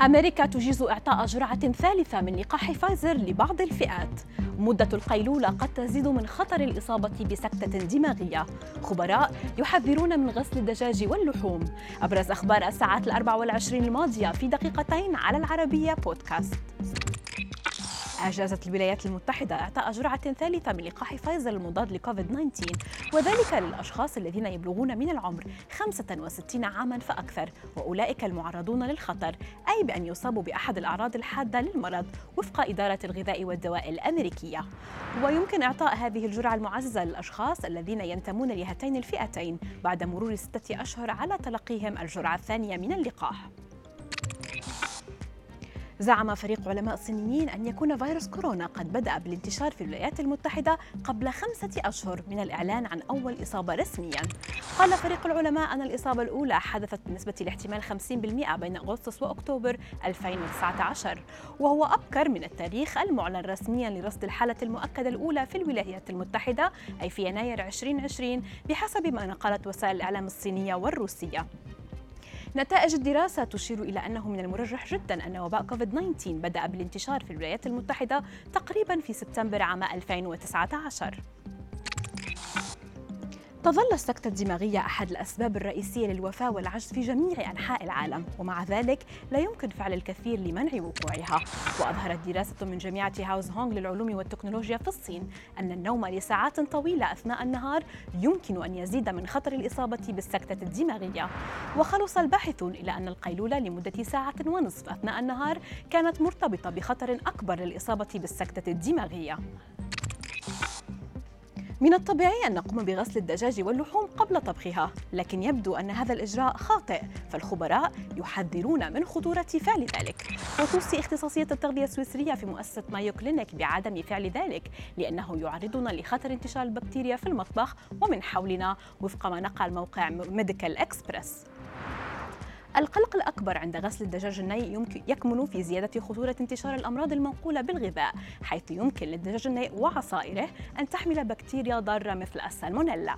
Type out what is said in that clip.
أمريكا تجيز إعطاء جرعة ثالثة من لقاح فايزر لبعض الفئات. مدة القيلولة قد تزيد من خطر الإصابة بسكتة دماغية. خبراء يحذرون من غسل الدجاج واللحوم. أبرز أخبار الساعات الأربع والعشرين الماضية في دقيقتين على العربية بودكاست. أجازت الولايات المتحدة إعطاء جرعة ثالثة من لقاح فايزر المضاد لكوفيد 19 وذلك للأشخاص الذين يبلغون من العمر 65 عاما فأكثر وأولئك المعرضون للخطر أي بأن يصابوا بأحد الأعراض الحادة للمرض وفق إدارة الغذاء والدواء الأمريكية. ويمكن إعطاء هذه الجرعة المعززة للأشخاص الذين ينتمون لهاتين الفئتين بعد مرور ستة أشهر على تلقيهم الجرعة الثانية من اللقاح. زعم فريق علماء صينيين أن يكون فيروس كورونا قد بدأ بالانتشار في الولايات المتحدة قبل خمسة أشهر من الإعلان عن أول إصابة رسميا. قال فريق العلماء أن الإصابة الأولى حدثت بنسبة الاحتمال 50% بين أغسطس وأكتوبر 2019 وهو أبكر من التاريخ المعلن رسميا لرصد الحالة المؤكدة الأولى في الولايات المتحدة أي في يناير 2020 بحسب ما نقلت وسائل الإعلام الصينية والروسية. نتائج الدراسة تشير إلى أنه من المرجح جدا أن وباء كوفيد 19 بدأ بالانتشار في الولايات المتحدة تقريبا في سبتمبر عام 2019 تظل السكتة الدماغية أحد الأسباب الرئيسية للوفاة والعجز في جميع أنحاء العالم ومع ذلك لا يمكن فعل الكثير لمنع وقوعها. وأظهرت دراسة من جامعة هاوز هونغ للعلوم والتكنولوجيا في الصين أن النوم لساعات طويلة أثناء النهار يمكن أن يزيد من خطر الإصابة بالسكتة الدماغية. وخلص الباحثون إلى أن القيلولة لمدة ساعة ونصف أثناء النهار كانت مرتبطة بخطر أكبر للإصابة بالسكتة الدماغية. من الطبيعي أن نقوم بغسل الدجاج واللحوم قبل طبخها، لكن يبدو أن هذا الإجراء خاطئ، فالخبراء يحذرون من خطورة فعل ذلك، وتوصي اختصاصية التغذية السويسرية في مؤسسة مايو كلينيك بعدم فعل ذلك، لأنه يعرضنا لخطر انتشار البكتيريا في المطبخ ومن حولنا وفق ما نقل موقع ميديكال إكسبرس. القلق الأكبر عند غسل الدجاج الني يكمن في زيادة خطورة انتشار الأمراض المنقولة بالغذاء حيث يمكن للدجاج الني وعصائره أن تحمل بكتيريا ضارة مثل السالمونيلا.